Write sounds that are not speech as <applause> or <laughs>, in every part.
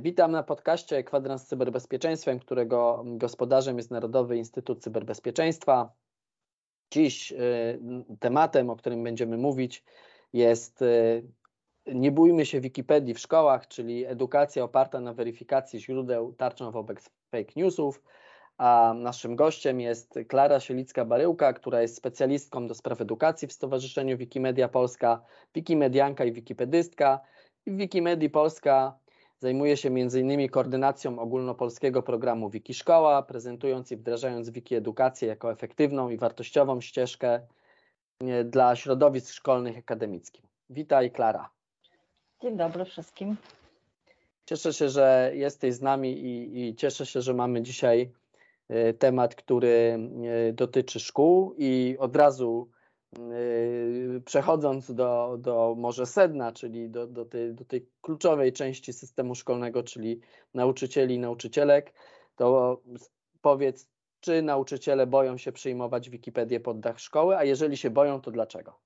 Witam na podcaście Kwadrans z Cyberbezpieczeństwem, którego gospodarzem jest Narodowy Instytut Cyberbezpieczeństwa. Dziś e, tematem, o którym będziemy mówić, jest e, nie bójmy się Wikipedii w szkołach, czyli edukacja oparta na weryfikacji źródeł tarczą wobec fake newsów. A naszym gościem jest Klara Sielicka-Baryłka, która jest specjalistką do spraw edukacji w Stowarzyszeniu Wikimedia Polska, wikimedianka i wikipedystka. W Wikimedii Polska Zajmuje się m.in. koordynacją ogólnopolskiego programu Wikiszkoła, prezentując i wdrażając Wikiedukację jako efektywną i wartościową ścieżkę e, dla środowisk szkolnych i akademickich. Witaj, Klara. Dzień dobry wszystkim. Cieszę się, że jesteś z nami i, i cieszę się, że mamy dzisiaj e, temat, który e, dotyczy szkół i od razu przechodząc do, do może sedna, czyli do, do, tej, do tej kluczowej części systemu szkolnego, czyli nauczycieli i nauczycielek, to powiedz, czy nauczyciele boją się przyjmować Wikipedię pod dach szkoły, a jeżeli się boją, to dlaczego?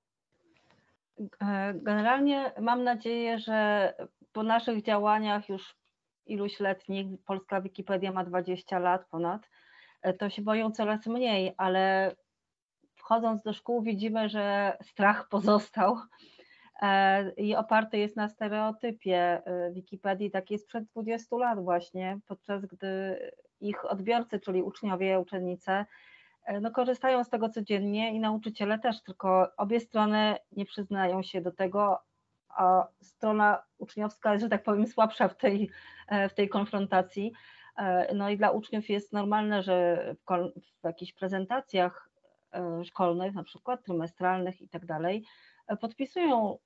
E, generalnie mam nadzieję, że po naszych działaniach już iluś letnich, polska Wikipedia ma 20 lat ponad, e, to się boją coraz mniej, ale wchodząc do szkół widzimy, że strach pozostał e, i oparty jest na stereotypie e, Wikipedii, takiej sprzed 20 lat właśnie, podczas gdy ich odbiorcy, czyli uczniowie, uczennice, e, no, korzystają z tego codziennie i nauczyciele też, tylko obie strony nie przyznają się do tego, a strona uczniowska jest, że tak powiem, słabsza w tej, w tej konfrontacji. No i dla uczniów jest normalne, że w, w jakichś prezentacjach szkolnych, na przykład trymestralnych i tak dalej, e, podpisują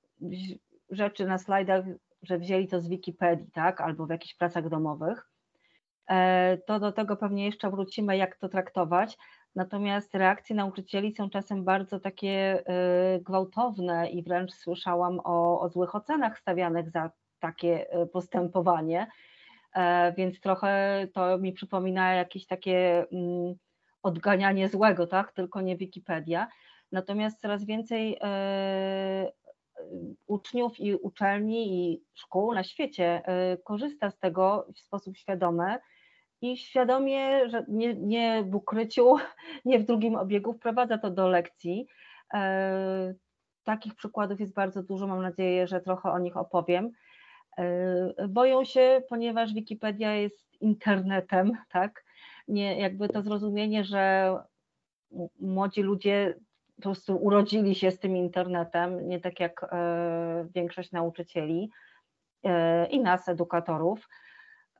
rzeczy na slajdach, że wzięli to z Wikipedii, tak, albo w jakichś pracach domowych. E, to do tego pewnie jeszcze wrócimy, jak to traktować. Natomiast reakcje nauczycieli są czasem bardzo takie gwałtowne i wręcz słyszałam o, o złych ocenach stawianych za takie postępowanie. Więc trochę to mi przypomina jakieś takie mm, odganianie złego, tak? tylko nie Wikipedia. Natomiast coraz więcej e, uczniów i uczelni i szkół na świecie e, korzysta z tego w sposób świadomy i świadomie, że nie, nie w ukryciu, <laughs> nie w drugim obiegu wprowadza to do lekcji. E, takich przykładów jest bardzo dużo, mam nadzieję, że trochę o nich opowiem. Boją się, ponieważ Wikipedia jest internetem, <laughs> tak? Nie, jakby to zrozumienie, że młodzi ludzie po prostu urodzili się z tym internetem, nie tak jak e, większość nauczycieli e, i nas, edukatorów.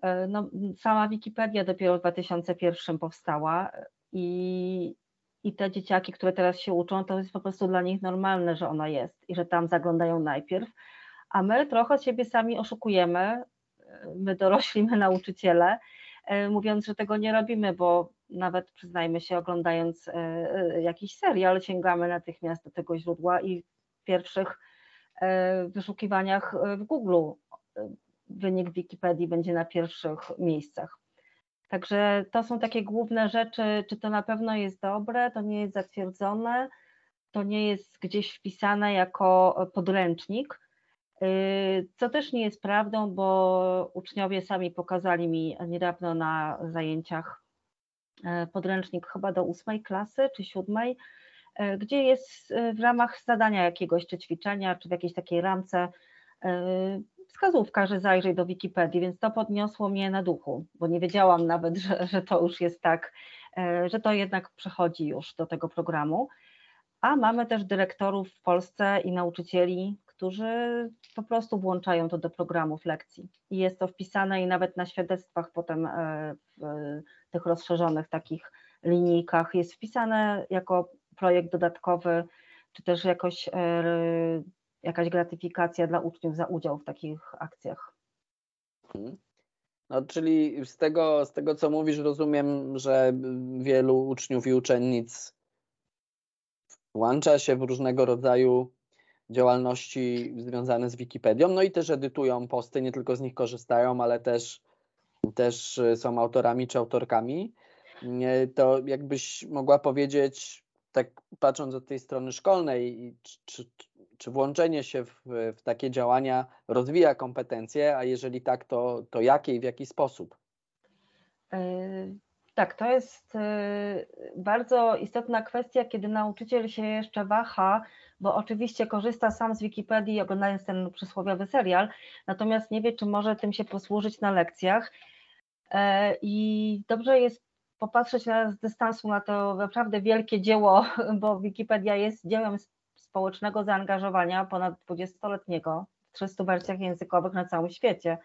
E, no, sama Wikipedia dopiero w 2001 powstała i, i te dzieciaki, które teraz się uczą, to jest po prostu dla nich normalne, że ona jest i że tam zaglądają najpierw, a my trochę siebie sami oszukujemy, my dorośli, my nauczyciele, mówiąc, że tego nie robimy, bo nawet przyznajmy się, oglądając e, e, jakiś serial, sięgamy natychmiast do tego źródła i w pierwszych wyszukiwaniach w Google wynik Wikipedii będzie na pierwszych miejscach. Także to są takie główne rzeczy, czy to na pewno jest dobre, to nie jest zatwierdzone, to nie jest gdzieś wpisane jako podręcznik, co też nie jest prawdą, bo uczniowie sami pokazali mi niedawno na zajęciach e, podręcznik chyba do ósmej klasy czy siódmej, e, gdzie jest e, w ramach zadania jakiegoś czy ćwiczenia, czy w jakiejś takiej ramce wskazówka, że zajrzyj do Wikipedii, więc to podniosło mnie na duchu, bo nie wiedziałam nawet, że, że to już jest tak, że to jednak przechodzi już do tego programu. A mamy też dyrektorów w Polsce i nauczycieli, którzy po prostu włączają to do programów lekcji. I jest to wpisane i nawet na świadectwach potem e, w tych rozszerzonych takich linijkach jest wpisane jako projekt dodatkowy, czy też jakoś, e, jakaś gratyfikacja dla uczniów za udział w takich akcjach. Mhm. No, czyli z tego, z tego, co mówisz, rozumiem, że wielu uczniów i uczennic włącza się w różnego rodzaju działalności związane z Wikipedią, no i też edytują posty, nie tylko z nich korzystają, ale też, też są autorami czy autorkami. To jakbyś mogła powiedzieć, tak patrząc od tej strony szkolnej, czy, czy włączenie się w, w takie działania rozwija kompetencje, a jeżeli tak, to, to jakie i w jaki sposób? Tak, to jest bardzo istotna kwestia, kiedy nauczyciel się jeszcze waha, bo oczywiście korzysta sam z Wikipedii, oglądając ten przysłowiowy serial, natomiast nie wie, czy może tym się posłużyć na lekcjach. I dobrze jest popatrzeć na, z dystansu na to naprawdę wielkie dzieło, bo Wikipedia jest dziełem społecznego zaangażowania ponad 20-letniego w 300 wersjach językowych na całym świecie.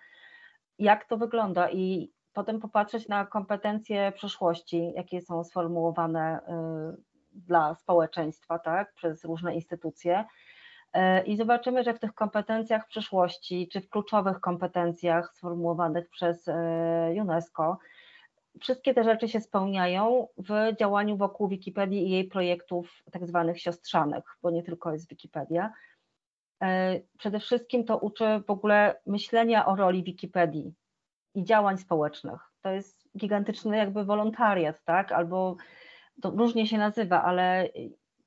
Jak to wygląda i potem popatrzeć na kompetencje przyszłości, jakie są sformułowane y, dla społeczeństwa, tak, przez różne instytucje. Y, I zobaczymy, że w tych kompetencjach przyszłości, czy w kluczowych kompetencjach sformułowanych przez y, UNESCO, wszystkie te rzeczy się spełniają w działaniu wokół Wikipedii i jej projektów tak zwanych siostrzanych, bo nie tylko jest Wikipedia. Przede wszystkim to uczy w ogóle myślenia o roli Wikipedii i działań społecznych. To jest gigantyczny jakby wolontariat, tak? Albo to różnie się nazywa, ale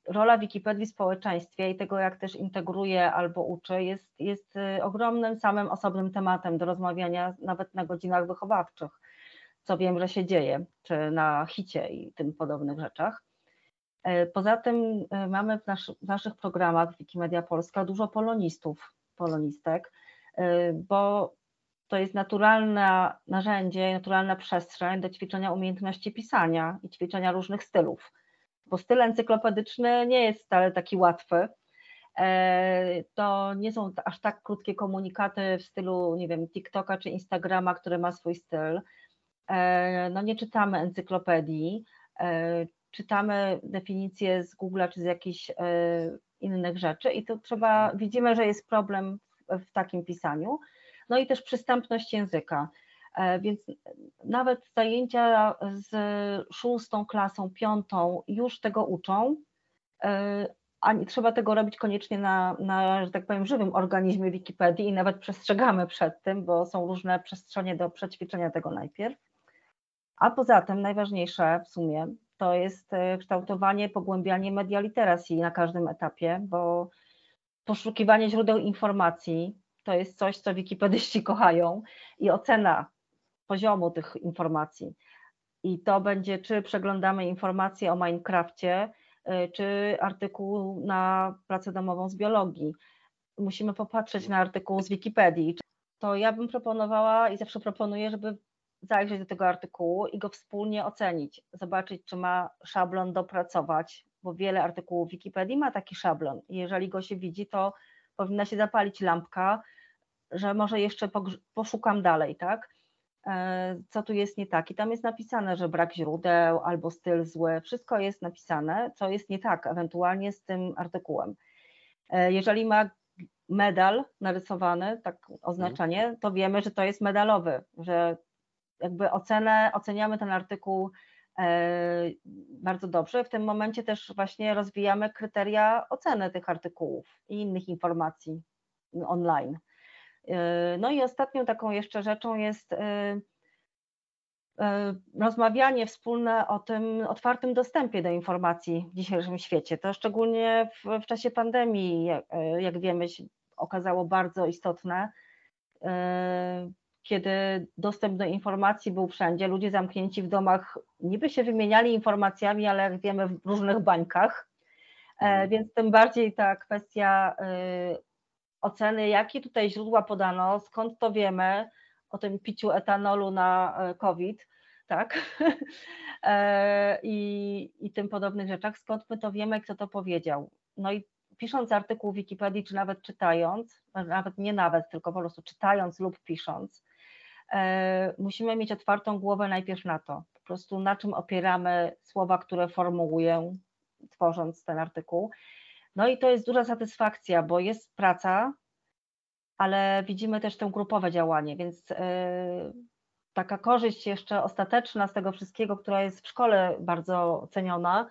rola Wikipedii w społeczeństwie i tego, jak też integruje albo uczy, jest, jest y, ogromnym, samym osobnym tematem do rozmawiania nawet na godzinach wychowawczych co wiem, że się dzieje, czy na hicie i tym podobnych rzeczach. E, poza tym e, mamy w, w naszych programach Wikimedia Polska dużo polonistów, polonistek, bo to jest naturalne narzędzie, naturalna przestrzeń do ćwiczenia umiejętności pisania i ćwiczenia różnych stylów. Bo styl encyklopedyczny nie jest wcale taki łatwy. To nie są aż tak krótkie komunikaty w stylu, nie wiem, TikToka czy Instagrama, który ma swój styl. E, no nie czytamy encyklopedii, e, czytamy definicje z Google czy z jakichś e, innych rzeczy i to trzeba, widzimy, że jest problem w takim pisaniu. No i też przystępność języka. Więc nawet zajęcia z szóstą klasą, piątą już tego uczą, a nie trzeba tego robić koniecznie na, na, że tak powiem, żywym organizmie Wikipedii i nawet przestrzegamy przed tym, bo są różne przestrzenie do przećwiczenia tego najpierw. A poza tym najważniejsze w sumie to jest e, kształtowanie, pogłębianie media literacji na każdym etapie, bo poszukiwanie źródeł informacji to jest coś, co wikipedyści kochają i ocena poziomu tych informacji. I to będzie, czy przeglądamy informacje o Minecrafcie, e, czy artykuł na pracę domową z biologii. Musimy popatrzeć na artykuł z Wikipedii. To ja bym proponowała i zawsze proponuję, żeby zajrzeć do tego artykułu i go wspólnie ocenić, zobaczyć, czy ma szablon dopracować, bo wiele artykułów Wikipedii ma taki szablon. Jeżeli go się widzi, to powinna się zapalić lampka, że może jeszcze poszukam dalej, tak? E, co tu jest nie tak? I tam jest napisane, że brak źródeł albo styl zły, wszystko jest napisane, co jest nie tak, ewentualnie z tym artykułem. E, jeżeli ma medal narysowany, tak oznaczenie, to wiemy, że to jest medalowy, że jakby ocenę, oceniamy ten artykuł e, bardzo dobrze. W tym momencie też właśnie rozwijamy kryteria oceny tych artykułów i innych informacji online. E, no i ostatnią taką jeszcze rzeczą jest e, rozmawianie wspólne o tym otwartym dostępie do informacji w dzisiejszym świecie. To szczególnie w, w czasie pandemii, jak, jak wiemy, się okazało bardzo istotne kiedy dostęp do informacji był wszędzie, ludzie zamknięci w domach niby się wymieniali informacjami, ale jak wiemy w różnych bańkach, e, mhm. więc tym bardziej ta kwestia e, oceny, jakie tutaj źródła podano, skąd to wiemy o tym piciu etanolu na e, COVID, tak, <laughs> I, i tym podobnych rzeczach, skąd my to wiemy, kto to powiedział. No i pisząc artykuł w Wikipedii, czy nawet czytając, nawet nie nawet, tylko po prostu czytając lub pisząc, E, musimy mieć otwartą głowę najpierw na to, po prostu na czym opieramy słowa, które formułuję, tworząc ten artykuł. No i to jest duża satysfakcja, bo jest praca, ale widzimy też to grupowe działanie, więc e, taka korzyść jeszcze ostateczna z tego wszystkiego, która jest w szkole bardzo ceniona,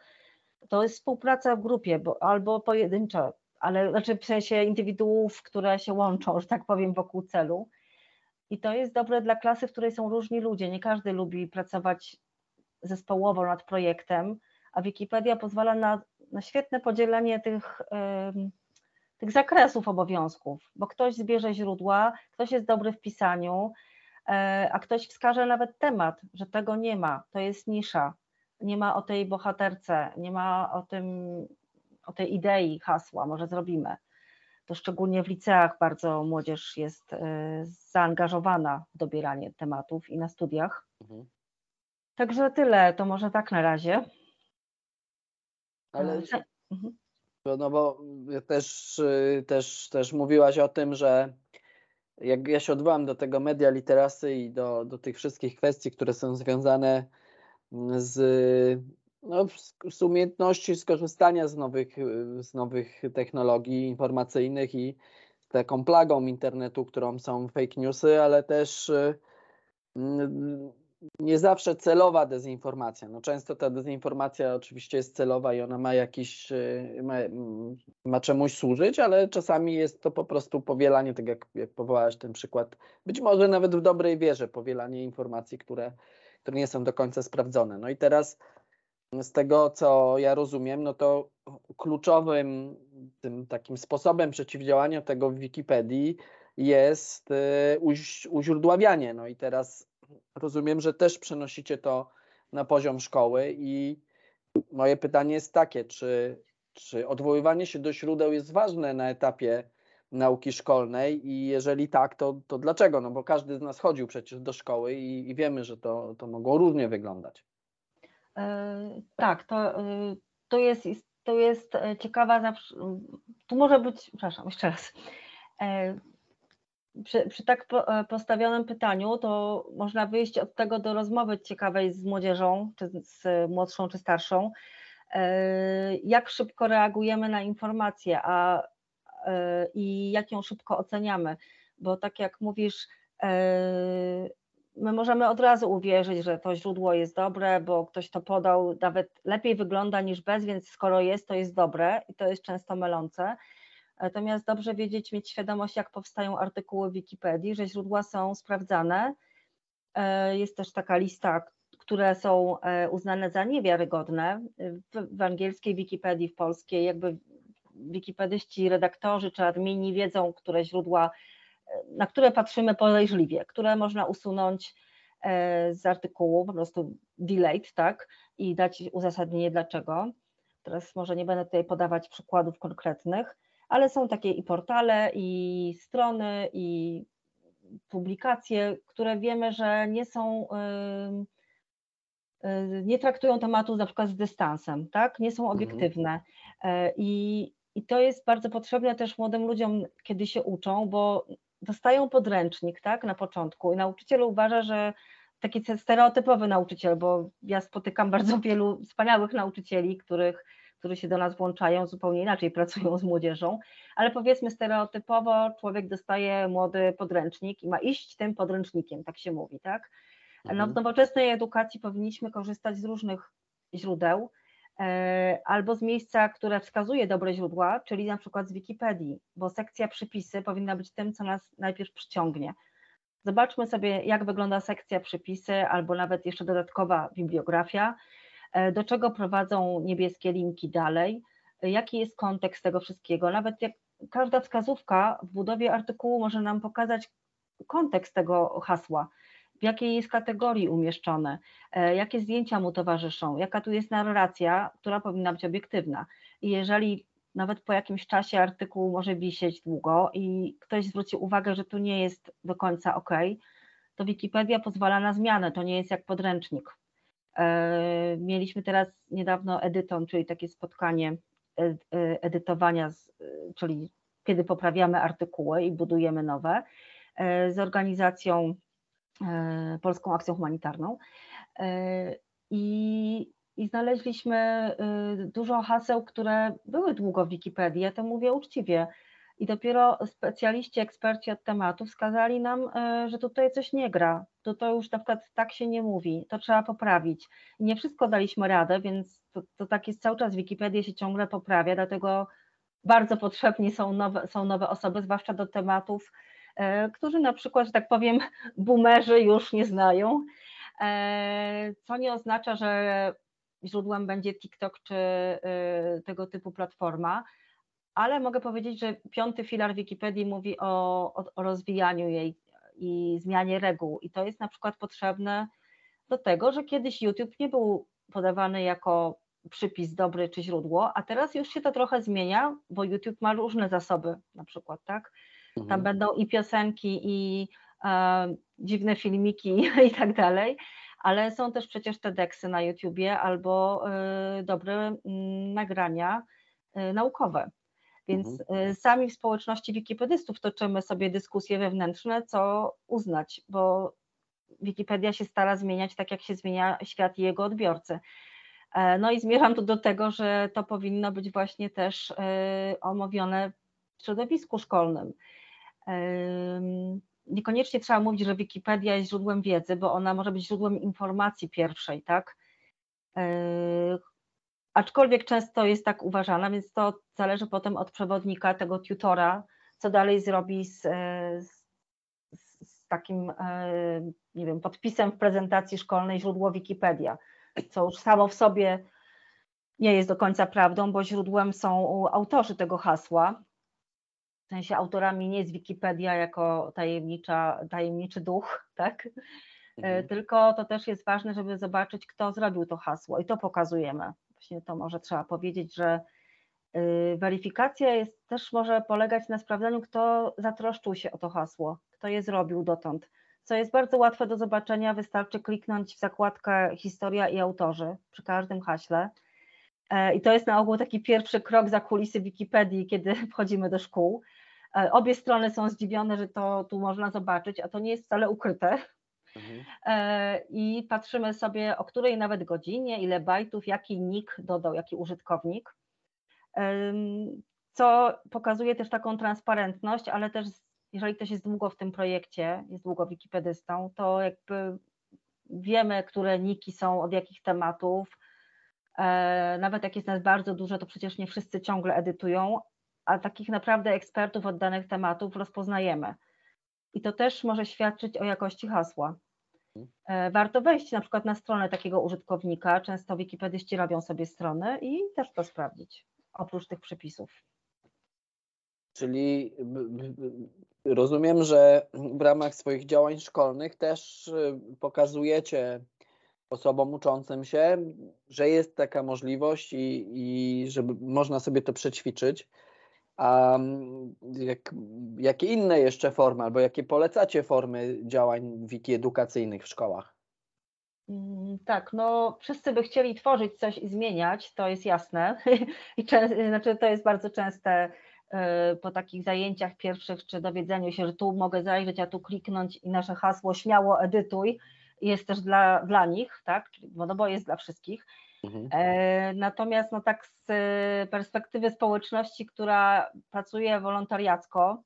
to jest współpraca w grupie bo, albo pojedyncza, ale znaczy w sensie indywiduów, które się łączą, że tak powiem, wokół celu. I to jest dobre dla klasy, w której są różni ludzie. Nie każdy lubi pracować zespołowo nad projektem, a Wikipedia pozwala na, na świetne podzielenie tych tych zakresów obowiązków, bo ktoś zbierze źródła, ktoś jest dobry w pisaniu, e, a ktoś wskaże nawet temat, że tego nie ma, to jest nisza, nie ma o tej bohaterce, nie ma o tym, o tej idei hasła, może zrobimy. To szczególnie w liceach bardzo młodzież jest e, zaangażowana w dobieranie tematów i na studiach. Mhm. Także tyle, to może tak na razie. Ale mhm. no bo też, też, też mówiłaś o tym, że jak ja się odwołam do tego media literasy i do, do tych wszystkich kwestii, które są związane z, no, z umiejętności skorzystania z nowych, z nowych technologii informacyjnych i taką plagą internetu, którą są fake newsy, ale też nie zawsze celowa dezinformacja. No często ta dezinformacja oczywiście jest celowa i ona ma jakiś, y, ma, ma czemuś służyć, ale czasami jest to po prostu powielanie, tak jak, jak powołałeś ten przykład, być może nawet w dobrej wierze, powielanie informacji, które, które nie są do końca sprawdzone. No i teraz z tego, co ja rozumiem, no to kluczowym tym takim sposobem przeciwdziałania tego w Wikipedii jest y, uźródławianie. No i teraz rozumiem, że też przenosicie to na poziom szkoły i moje pytanie jest takie, czy, czy odwoływanie się do źródeł jest ważne na etapie nauki szkolnej i jeżeli tak, to, to dlaczego? No bo każdy z nas chodził przecież do szkoły i, i wiemy, że to, to mogło różnie wyglądać. Yy, tak, to, yy, to, jest, to jest ciekawa, tu może być, przepraszam, jeszcze raz, przy, przy, tak e, postawionym pytaniu, to można wyjść od tego do rozmowy ciekawej z młodzieżą, czy z młodszą, czy starszą, e, jak szybko reagujemy na informacje a, e, i jak ją szybko oceniamy, bo tak jak mówisz, my możemy od razu uwierzyć, że to źródło jest dobre, bo ktoś to podał, nawet lepiej wygląda niż bez, więc skoro jest, to jest dobre i to jest często mylące. Natomiast dobrze wiedzieć, mieć świadomość, jak powstają artykuły w Wikipedii, że źródła są sprawdzane. E, jest też taka lista, które są e, uznane za niewiarygodne. W, w angielskiej Wikipedii, w polskiej, jakby wikipedyści, redaktorzy czy admini wiedzą, które źródła, e, na które patrzymy podejrzliwie, które można usunąć z artykułu, po prostu delayed, tak, i dać uzasadnienie dlaczego. Teraz może nie będę tutaj podawać przykładów konkretnych ale są takie i portale, i strony, i publikacje, które wiemy, że nie są, nie traktują tematu na przykład z dystansem, tak? nie są mhm. obiektywne. E, I, I to jest bardzo potrzebne też młodym ludziom, kiedy się uczą, bo dostają podręcznik tak, na początku i nauczyciel uważa, że taki stereotypowy nauczyciel, bo ja spotykam bardzo wielu wspaniałych nauczycieli, których którzy się do nas włączają, zupełnie inaczej <laughs> pracują z młodzieżą, ale powiedzmy stereotypowo człowiek dostaje młody podręcznik i ma iść tym podręcznikiem, tak się mówi, tak? No, w mhm. nowoczesnej edukacji powinniśmy korzystać z różnych źródeł, e, albo z miejsca, które wskazuje dobre źródła, czyli na przykład z Wikipedii, bo sekcja przypisy powinna być tym, co nas najpierw przyciągnie. Zobaczmy sobie, jak wygląda sekcja przypisy, albo nawet jeszcze dodatkowa bibliografia. E, do czego prowadzą niebieskie linki dalej, e, jaki jest kontekst tego wszystkiego. Nawet jak każda wskazówka w budowie artykułu może nam pokazać kontekst tego hasła, w jakiej jest kategorii umieszczone, e, jakie zdjęcia mu towarzyszą, jaka tu jest narracja, która powinna być obiektywna. I jeżeli nawet po jakimś czasie artykuł może wisieć długo i ktoś zwróci uwagę, że tu nie jest do końca ok, to Wikipedia pozwala na zmianę, to nie jest jak podręcznik. E, mieliśmy teraz niedawno edyton, czyli takie spotkanie e, e, edytowania, czyli kiedy poprawiamy artykuły i budujemy nowe, z organizacją Polską Akcją Humanitarną. I, i znaleźliśmy dużo haseł, które były długo w Wikipedii. Ja to mówię uczciwie. I dopiero specjaliści, eksperci od tematu wskazali nam, że tutaj coś nie gra, to, to już na przykład tak się nie mówi, to trzeba poprawić. Nie wszystko daliśmy radę, więc to, to tak jest cały czas, Wikipedia się ciągle poprawia, dlatego bardzo potrzebni są nowe, są nowe osoby, zwłaszcza do tematów, e, którzy na przykład, że tak powiem, boomerzy już nie znają, e, co nie oznacza, że źródłem będzie TikTok czy tego typu platforma, ale mogę powiedzieć, że piąty filar Wikipedii mówi o, o, o rozwijaniu jej i zmianie reguł. I to jest na przykład potrzebne do tego, że kiedyś YouTube nie był podawany jako przypis dobry czy źródło, a teraz już się to trochę zmienia, bo YouTube ma różne zasoby na przykład, tak? Tam mhm. będą i piosenki, i e, dziwne filmiki <laughs> i tak dalej, ale są też przecież TEDxy na YouTubie albo y, dobre y, nagrania y, naukowe. Więc mhm. sami w społeczności wikipedystów toczymy sobie dyskusje wewnętrzne, co uznać, bo Wikipedia się stara zmieniać tak, jak się zmienia świat i jego odbiorcy. E, no i zmierzam tu do tego, że to powinno być właśnie też omówione w środowisku szkolnym niekoniecznie trzeba mówić, że Wikipedia jest źródłem wiedzy, bo ona może być źródłem informacji pierwszej, tak? Aczkolwiek często jest tak uważana, więc to zależy potem od przewodnika, tego tutora, co dalej zrobi z, z, z takim, yy, nie wiem, podpisem w prezentacji szkolnej źródło Wikipedia, co już samo w sobie nie jest do końca prawdą, bo źródłem są autorzy tego hasła, w sensie autorami nie jest Wikipedia jako tajemnicza, tajemniczy duch, tak? E, mhm. Tylko to też jest ważne, żeby zobaczyć, kto zrobił to hasło i to pokazujemy. Właśnie to może trzeba powiedzieć, że y, weryfikacja jest, też może polegać na sprawdzeniu, kto zatroszczył się o to hasło, kto je zrobił dotąd. Co jest bardzo łatwe do zobaczenia, wystarczy kliknąć w zakładkę historia i autorzy przy każdym haśle. E, I to jest na ogół taki pierwszy krok za kulisy Wikipedii, kiedy <laughs> wchodzimy do szkół. E, obie strony są zdziwione, że to tu można zobaczyć, a to nie jest wcale ukryte. Mhm. E, I patrzymy sobie, o której nawet godzinie, ile bajtów, jaki nick dodał, jaki użytkownik. Co pokazuje też taką transparentność, ale też jeżeli ktoś jest długo w tym projekcie, jest długo wikipedystą, to jakby wiemy, które niki są od jakich tematów. E, nawet jak jest nas bardzo dużo, to przecież nie wszyscy ciągle edytują, a takich naprawdę ekspertów od danych tematów rozpoznajemy. I to też może świadczyć o jakości hasła. E, warto wejść na przykład na stronę takiego użytkownika. Często wikipedyści robią sobie strony i też to sprawdzić, oprócz tych przepisów. Czyli rozumiem, że w ramach swoich działań szkolnych też y, pokazujecie osobom uczącym się, że jest taka możliwość i, i żeby można sobie to przećwiczyć. A jak, jakie inne jeszcze formy, albo jakie polecacie formy działań wiki edukacyjnych w szkołach? Mm, tak, no wszyscy by chcieli tworzyć coś i zmieniać, to jest jasne. <laughs> I znaczy, to jest bardzo częste y, po takich zajęciach pierwszych, czy dowiedzeniu się, że tu mogę zajrzeć, a tu kliknąć i nasze hasło śmiało edytuj jest też dla, dla nich, tak? No bo jest dla wszystkich. Mhm. E, natomiast no tak z perspektywy społeczności, która pracuje wolontariacko,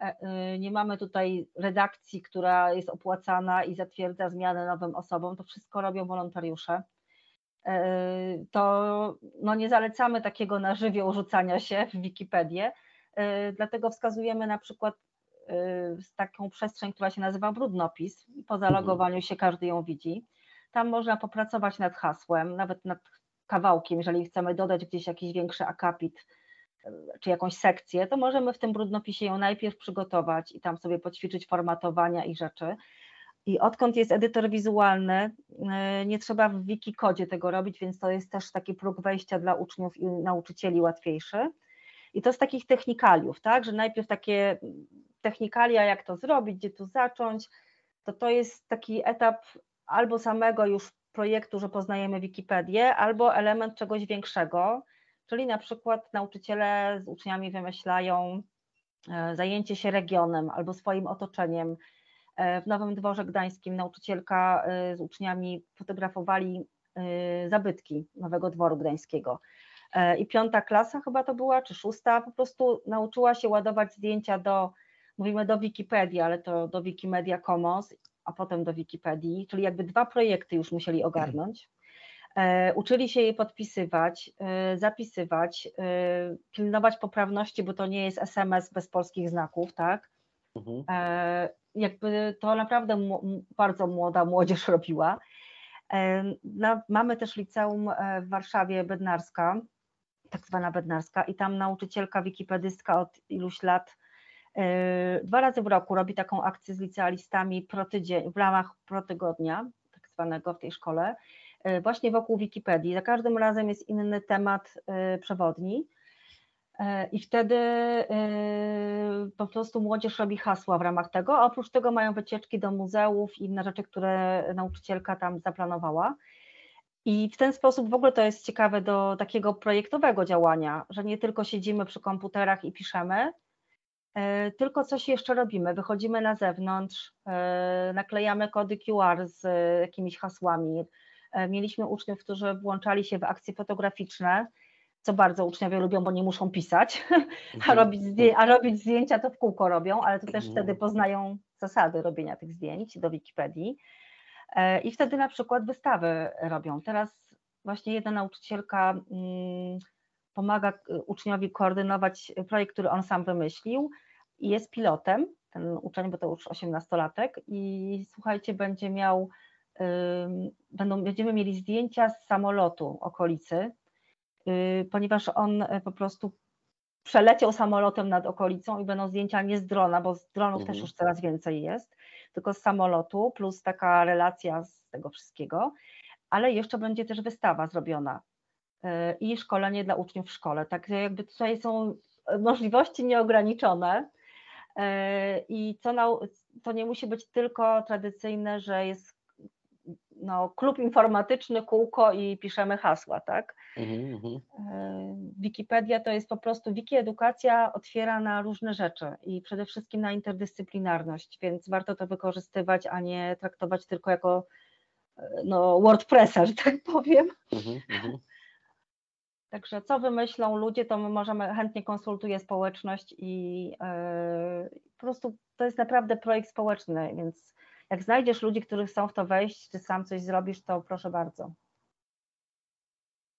e, y, nie mamy tutaj redakcji, która jest opłacana i zatwierdza zmiany nowym osobom, to wszystko robią wolontariusze. E, to no nie zalecamy takiego na żywioł rzucania się w Wikipedię, dlatego wskazujemy na przykład taką przestrzeń, która się nazywa brudnopis. Po zalogowaniu się każdy ją widzi. Tam można popracować nad hasłem, nawet nad kawałkiem, jeżeli chcemy dodać gdzieś jakiś większy akapit e, czy jakąś sekcję, to możemy w tym brudnopisie ją najpierw przygotować i tam sobie poćwiczyć formatowania i rzeczy. I odkąd jest edytor wizualny, e, nie trzeba w Wikikodzie tego robić, więc to jest też taki próg wejścia dla uczniów i nauczycieli łatwiejszy. I to z takich technikaliów, tak, że najpierw takie technikalia, jak to zrobić, gdzie tu zacząć, to to jest taki etap albo samego już projektu, że poznajemy Wikipedię, albo element czegoś większego, czyli na przykład nauczyciele z uczniami wymyślają e, zajęcie się regionem albo swoim otoczeniem. E, w Nowym Dworze Gdańskim nauczycielka e, z uczniami fotografowali zabytki Nowego Dworu Gdańskiego. I piąta klasa chyba to była, czy szósta, po prostu nauczyła się ładować zdjęcia do, mówimy do Wikipedii, ale to do Wikimedia Commons a potem do Wikipedii, czyli jakby dwa projekty już musieli ogarnąć. E, uczyli się je podpisywać, e, zapisywać, e, pilnować poprawności, bo to nie jest SMS bez polskich znaków, tak? Mhm. Jakby to naprawdę bardzo młoda młodzież robiła. Mamy też liceum w Warszawie Bednarska, tak zwana bednarska i tam nauczycielka, wikipedystka od iluś lat dwa razy w roku robi taką akcję z licealistami w ramach protygodnia, tak zwanego w tej szkole, właśnie wokół Wikipedii. Za każdym razem jest inny temat przewodni E, I wtedy po prostu młodzież robi hasła w ramach tego, a oprócz tego mają wycieczki do muzeów i inne rzeczy, które nauczycielka tam zaplanowała. I w ten sposób w ogóle to jest ciekawe do takiego projektowego działania, że nie tylko siedzimy przy komputerach i piszemy, tylko coś jeszcze robimy. Wychodzimy na zewnątrz, naklejamy kody QR z jakimiś hasłami. Mieliśmy uczniów, którzy włączali się w akcje fotograficzne co bardzo uczniowie lubią, bo nie muszą pisać, <laughs> a mhm. robić, a robić zdjęcia to w kółko robią, ale to też mhm. wtedy poznają zasady robienia tych zdjęć do Wikipedii. E, I wtedy na przykład wystawy robią. Teraz właśnie jedna nauczycielka mm, pomaga uczniowi koordynować projekt, który on sam wymyślił i jest pilotem, ten uczeń, bo to już 18-latek i słuchajcie, będzie miał, będą, będziemy mieli zdjęcia z samolotu okolicy, Y, ponieważ on e, po prostu przeleciał samolotem nad okolicą i będą zdjęcia nie z drona, bo z dronów mhm. też już coraz więcej jest, tylko z samolotu, plus taka relacja z tego wszystkiego, ale jeszcze będzie też wystawa zrobiona y, i szkolenie dla uczniów w szkole. Także jakby tutaj są możliwości nieograniczone y, i co to nie musi być tylko tradycyjne, że jest no, klub informatyczny, kółko i piszemy hasła, tak? Mhm, mhm. E, Wikipedia to jest po prostu, wiki edukacja otwiera na różne rzeczy i przede wszystkim na interdyscyplinarność, więc warto to wykorzystywać, a nie traktować tylko jako e, no, WordPressa, że tak powiem. Mhm, mhm. Także co wymyślą ludzie, to my możemy, chętnie konsultuje społeczność i yy, po prostu to jest naprawdę projekt społeczny, więc jak znajdziesz ludzi, którzy chcą w to wejść, czy sam coś zrobisz, to proszę bardzo.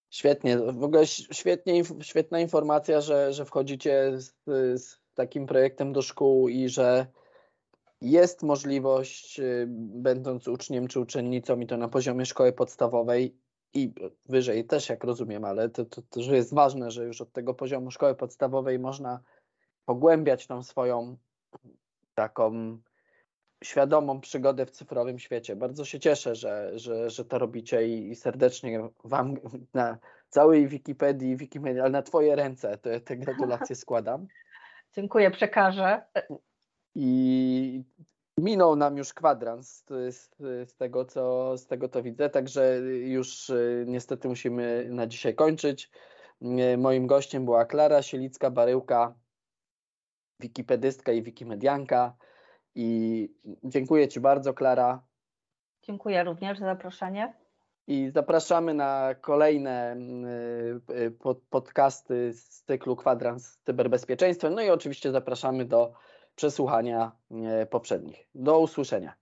Świetnie, w ogóle świetnie, świetna informacja, że, że wchodzicie z, z takim projektem do szkół i że jest możliwość, y, będąc uczniem czy uczennicą, i to na poziomie szkoły podstawowej i wyżej też, jak rozumiem, ale to, to, to że jest ważne, że już od tego poziomu szkoły podstawowej można pogłębiać tą swoją taką świadomą przygodę w cyfrowym świecie. Bardzo się cieszę, że, że, że to robicie i, i serdecznie Wam na całej Wikipedii, Wikimedia, ale na Twoje ręce te, te gratulacje składam. <laughs> Dziękuję, przekażę. I minął nam już kwadrans z, z, tego, co, z tego, co widzę, także już y, niestety musimy na dzisiaj kończyć. Y, moim gościem była Klara Sielicka-Baryłka, wikipedystka i wikimedianka. I dziękuję Ci bardzo, Klara. Dziękuję również za zaproszenie. I zapraszamy na kolejne y, podcasty z cyklu Kwadrans z cyberbezpieczeństwem. No i oczywiście zapraszamy do przesłuchania y, poprzednich. Do usłyszenia.